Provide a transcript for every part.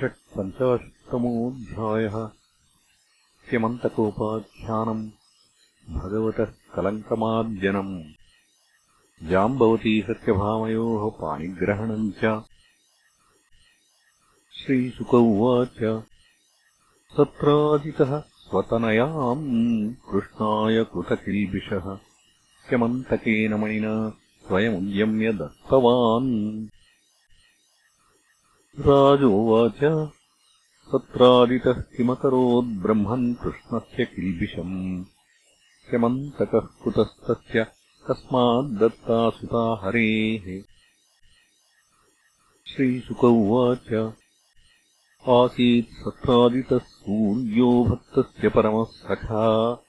षट्पञ्चाशत्तमोऽध्यायः स्यमन्तकोपाख्यानम् भगवतः कलङ्कमार्जनम् जाम्बवती सत्यभामयोः पाणिग्रहणम् च। श्रीशुक उवाच। तत्राजितः स्वतनयाम् कृष्णाय कृतकिल्बिषः। स्यमन्तकेन मणिना स्वयमुद्यम्य दत्तवान् राजोवाच। तत्रादितः किमकरोद्ब्रह्मन् कृष्णस्य किल्बिषम्? स्यमन्तकः कुतस्तस्य कस्माद्दत्ता सुता हरेः। श्रीशुक उवाच। आसीत् सत्रादितः सूर्यो भक्तस्य परमः सखा।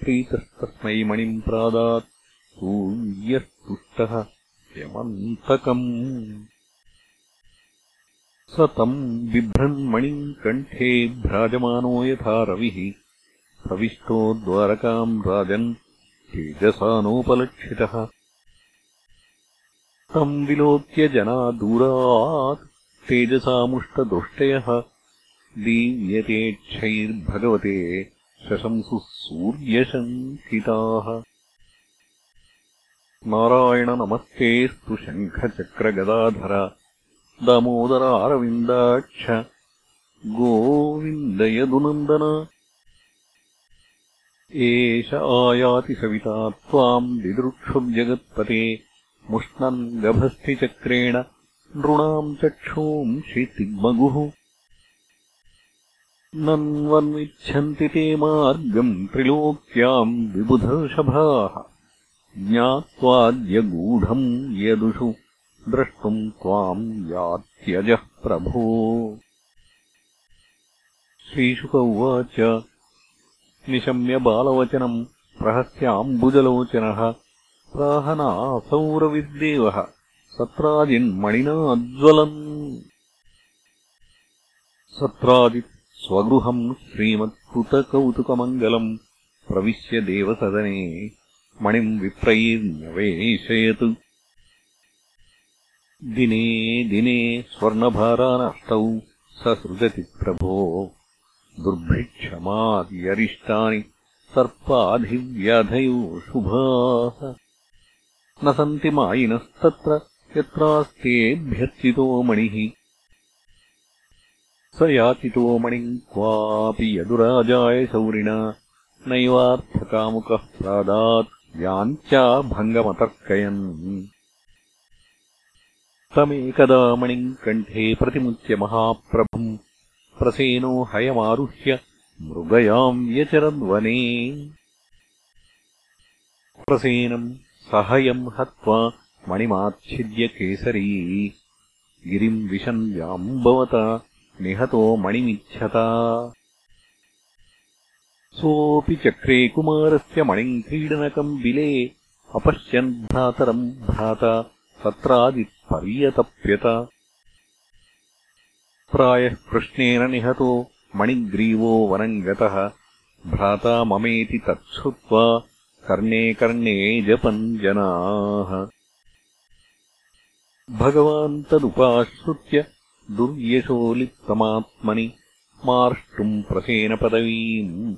प्रीतस्तस्मै मणिम् प्रादात् सूर्यस्तुष्टः स्यमन्तकम् स तम् बिभ्रन्मणिम् कण्ठे भ्राजमानो यथा रविः। प्रविष्टो द्वारकाम् राजन् तेजसा नोपलक्षितः तम् विलोक्य जना दूरात् तेजसामुष्टदृष्टयः। दीव्यतेक्षैर्भगवते शशंसुः सूर्यशङ्किताः। नारायणनमस्तेऽस्तु शङ्खचक्रगदाधर दामोदर अरविन्दाक्ष गोविन्दयदुनन्दन एष आयाति सविता त्वाम् दिदृक्षुर्जगत्पते मुष्णन् गभस्थिचक्रेण नृणाम् चक्षूंषि तिग्मगुः नन्वन्विच्छन्ति ते मार्गम् त्रिलोक्याम् विबुधर्षभाः ज्ञात्वाद्यगूढम् यदुषु द्रष्टुम् त्वाम् यात्यजः प्रभो। श्रीशुक उवाच। निशम्य बालवचनम् प्रहस्याम्बुजलोचनः। प्राहनासौरविद्देवः। सत्राजिन्मणिनाज्ज्वलन् सत्राजित् स्वगृहम् श्रीमत्कृतकौतुकमङ्गलम् प्रविश्य देवसदने। मणिम् विप्रैर्न्यवेशयत् दिने दिने स्वर्णभारानष्टौ स सृजति प्रभो। दुर्भिक्षमाद्यरिष्टानि सर्पाधिव्याधयो शुभाः न सन्ति मायिनस्तत्र यत्रास्तेऽभ्यर्चितो मणिः। स याचितो मणिम् क्वापि यदुराजाय शौरिणा नैवार्थकामुकः प्रादात् याञ्चाभङ्गमतर्कयन् तमेकदा मणिम् कण्ठे प्रतिमुच्य महाप्रभुम् प्रसेनो हयमारुह्य मृगयाम् व्यचरद्वने प्रसेनम् सहयम् हत्वा मणिमाच्छिद्य केसरी। गिरिम् विशन्याम्बवता निहतो मणिमिच्छता। सोऽपि चक्रे कुमारस्य मणिम् क्रीडनकम् बिले अपश्यन् भ्रातरम् भ्राता तत्रादिपर्यतप्यत। प्रायः कृष्णेन निहतो मणिग्रीवो वनम् गतः भ्राता ममेति तच्छ्रुत्वा कर्णे कर्णे जपन् जनाः। भगवान् तदुपाश्रुत्य दुर्यशोलिप्तमात्मनि मार्ष्टुम् प्रसेनपदवीम्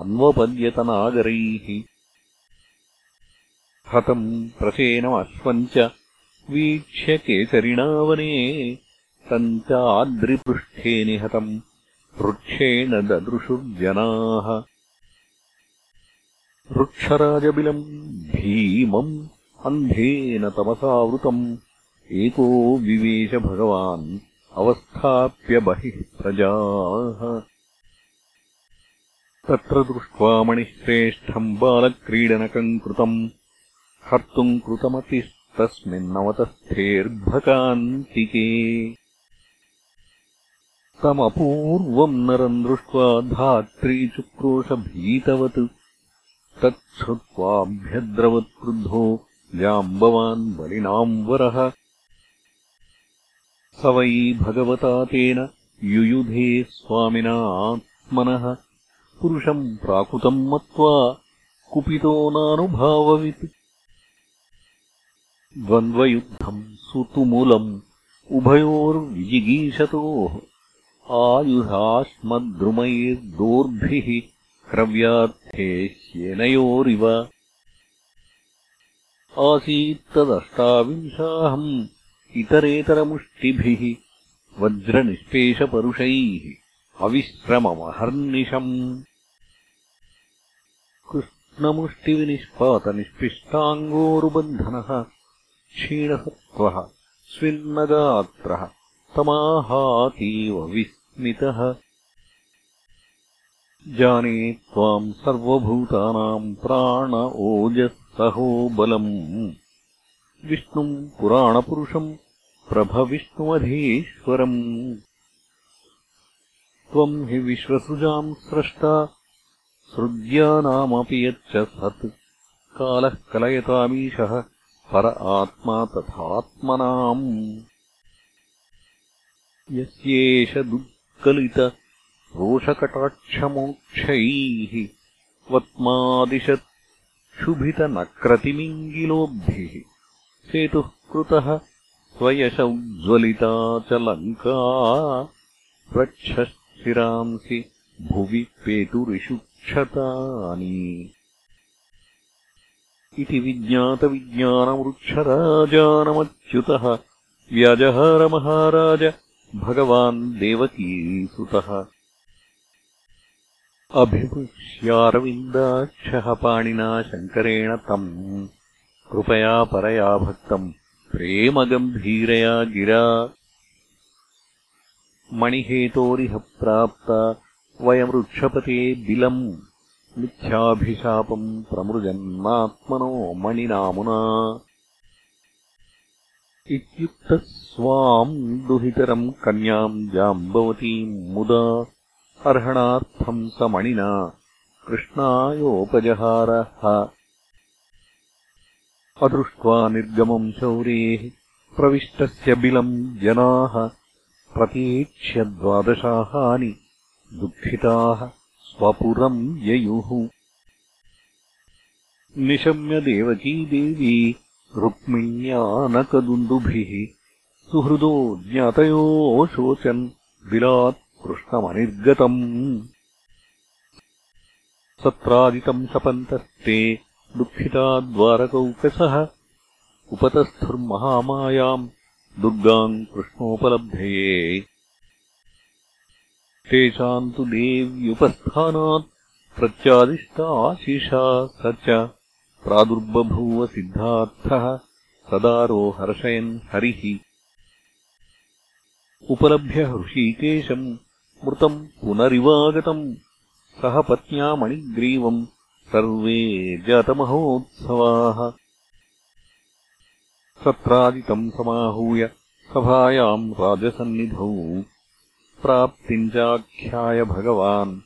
अन्वपद्यतनागरैः हतम् प्रसेनमश्वम् च वीक्ष्य केसरिणावने तम् चाद्रिपृष्ठे निहतम् वृक्षेण ददृशुर्जनाः। वृक्षराजबिलम् भीमम् अन्धेन तमसावृतम्। एको विवेश भगवान् अवस्थाप्य बहिः प्रजाः। तत्र दृष्ट्वा मणिश्रेष्ठम् बालक्रीडनकम् कृतम्। हर्तुम् कृतमतिः तस्मिन्नवतस्थेऽर्भकान्तिके तमपूर्वम् नरम् दृष्ट्वा धात्रीचुक्रोशभीतवत् तच्छ्रुत्वाभ्यद्रवत्क्रुद्धो जाम्बवान् बलिनाम् वरः। स वै भगवता तेन युयुधे स्वामिना आत्मनः। पुरुषम् प्राकृतम् मत्वा कुपितो नानुभाववित् द्वन्द्वयुद्धम् सुतुमुलम् उभयोर्विजिगीषतोः आयुधाश्मद्रुमैर्दोर्भिः क्रव्यार्थे श्येनयोरिव आसीत्तदष्टाविंशाहम् इतरेतरमुष्टिभिः वज्रनिष्पेषपरुषैः अविश्रममहर्निशम्। कृष्णमुष्टिविनिष्पातनिष्पिष्टाङ्गोरुबन्धनः क्षीणसत्त्वः स्विन्नगात्रः तमाहातीव विस्मितः। जाने त्वाम् सर्वभूतानाम् प्राण ओजःसहो बलम्। विष्णुम् पुराणपुरुषम् प्रभविष्णुमधीश्वरम्। त्वम् हि विश्वसृजाम् स्रष्टा सृज्यानामपि यच्च सत्। कालः कलयतामीशः पर आत्मा तथात्मनाम् यस्येष दुःकलितरोषकटाक्षमोक्षैः वत्मादिशत् क्षुभितनक्रतिमिङ्गिलोभिः सेतुः कृतः स्वयश उज्ज्वलिता च लङ्का रक्षशिरांसि भुवि पेतुरिषुक्षतानि इति विज्ञातविज्ञानवृक्षराजानमच्युतः व्याजहारमहाराज भगवान् देवकीसुतः। अभिमुष्यारविन्दाक्षः पाणिना शङ्करेण तम्। कृपया परया भक्तम् प्रेमगम्भीरया गिरा। मणिहेतोरिह प्राप्ता वयमृक्षपते बिलम् मिथ्याभिशापम् प्रमृजन्मात्मनो मणिनामुना। इत्युक्तः स्वाम् दुहितरम् कन्याम् जाम्बवतीम् मुदा अर्हणार्थम् स मणिना कृष्णायोपजहारः। अदृष्ट्वा निर्गमम् शौरेः प्रविष्टस्य बिलम् जनाः प्रतीक्ष्य द्वादशाहानि दुःखिताः स्वपुरम् ययुः। निशम्य देवकी देवी रुक्मिण्यानकदुन्दुभिः सुहृदो ज्ञातयोऽशोचन् बिलात् कृष्णमनिर्गतम्। सत्रादितम् शपन्तस्ते दुःखिता द्वारकौकसः उपतस्थुर्महामायाम् दुर्गाम् कृष्णोपलब्धये तेषाम् तु देव्युपस्थानात् प्रत्यादिष्टाशिषा स च प्रादुर्बभूवसिद्धार्थः सदारो हर्षयन् हरिः। उपलभ्य हृषीकेशम् मृतम् पुनरिवागतम् सह पत्न्या मणिग्रीवम् सर्वे जातमहोत्सवाः। सत्रादितम् समाहूय सभायाम् राजसन्निधौ प्राप्तिम् चाख्याय भगवान्।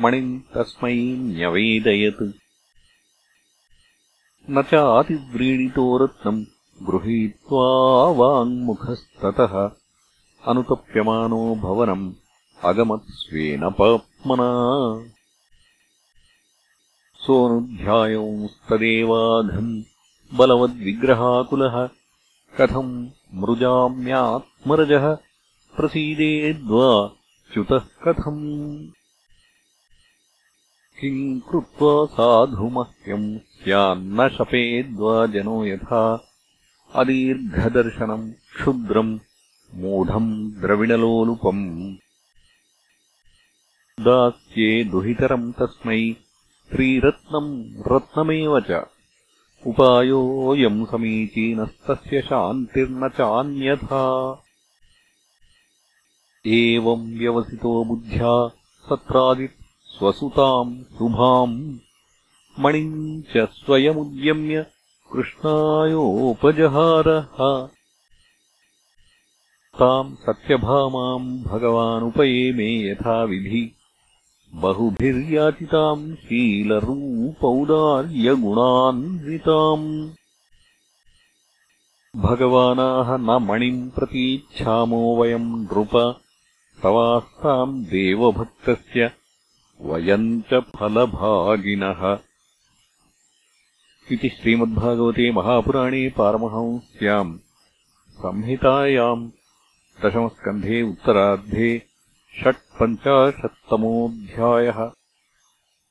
मणिम् तस्मै न्यवेदयत्। न चातिव्रीडितो रत्नम् गृहीत्वा वाङ्मुखस्ततः। अनुतप्यमानो भवनम् पाप्मना। सोऽनुध्यायंस्तदेवाघम् बलवद्विग्रहाकुलः। कथम् मृजाम्यात्मरजः प्रसीदेद्वा च्युतः कथम्? किम् कृत्वा साधुमह्यम् स्यान्न शपेद्वा जनो यथा? अदीर्घदर्शनम् क्षुद्रम् मूढम् द्रविणलोलुपम्। दास्ये दुहितरम् तस्मै त्रिरत्नम् रत्नमेव च। उपायोऽयम् समीचीनस्तस्य शान्तिर्न चान्यथा एवम् व्यवसितो बुद्ध्या सत्रादित् स्वसुताम् शुभाम् मणिम् च स्वयमुद्यम्य कृष्णायोपजहारः। ताम् सत्यभामाम् भगवानुपयेमे यथाविधि। बहुभिर्याचिताम् शीलरूपौदार्यगुणान्विताम्। भगवानाह न मणिम् प्रतीच्छामो वयम् नृप तवास्ताम् देवभक्तस्य वयम् च फलभागिनः इति श्रीमद्भागवते महापुराणे पारमहंस्याम् संहितायाम् दशमस्कन्धे उत्तरार्धे षट्पञ्चाशत्तमोऽध्यायः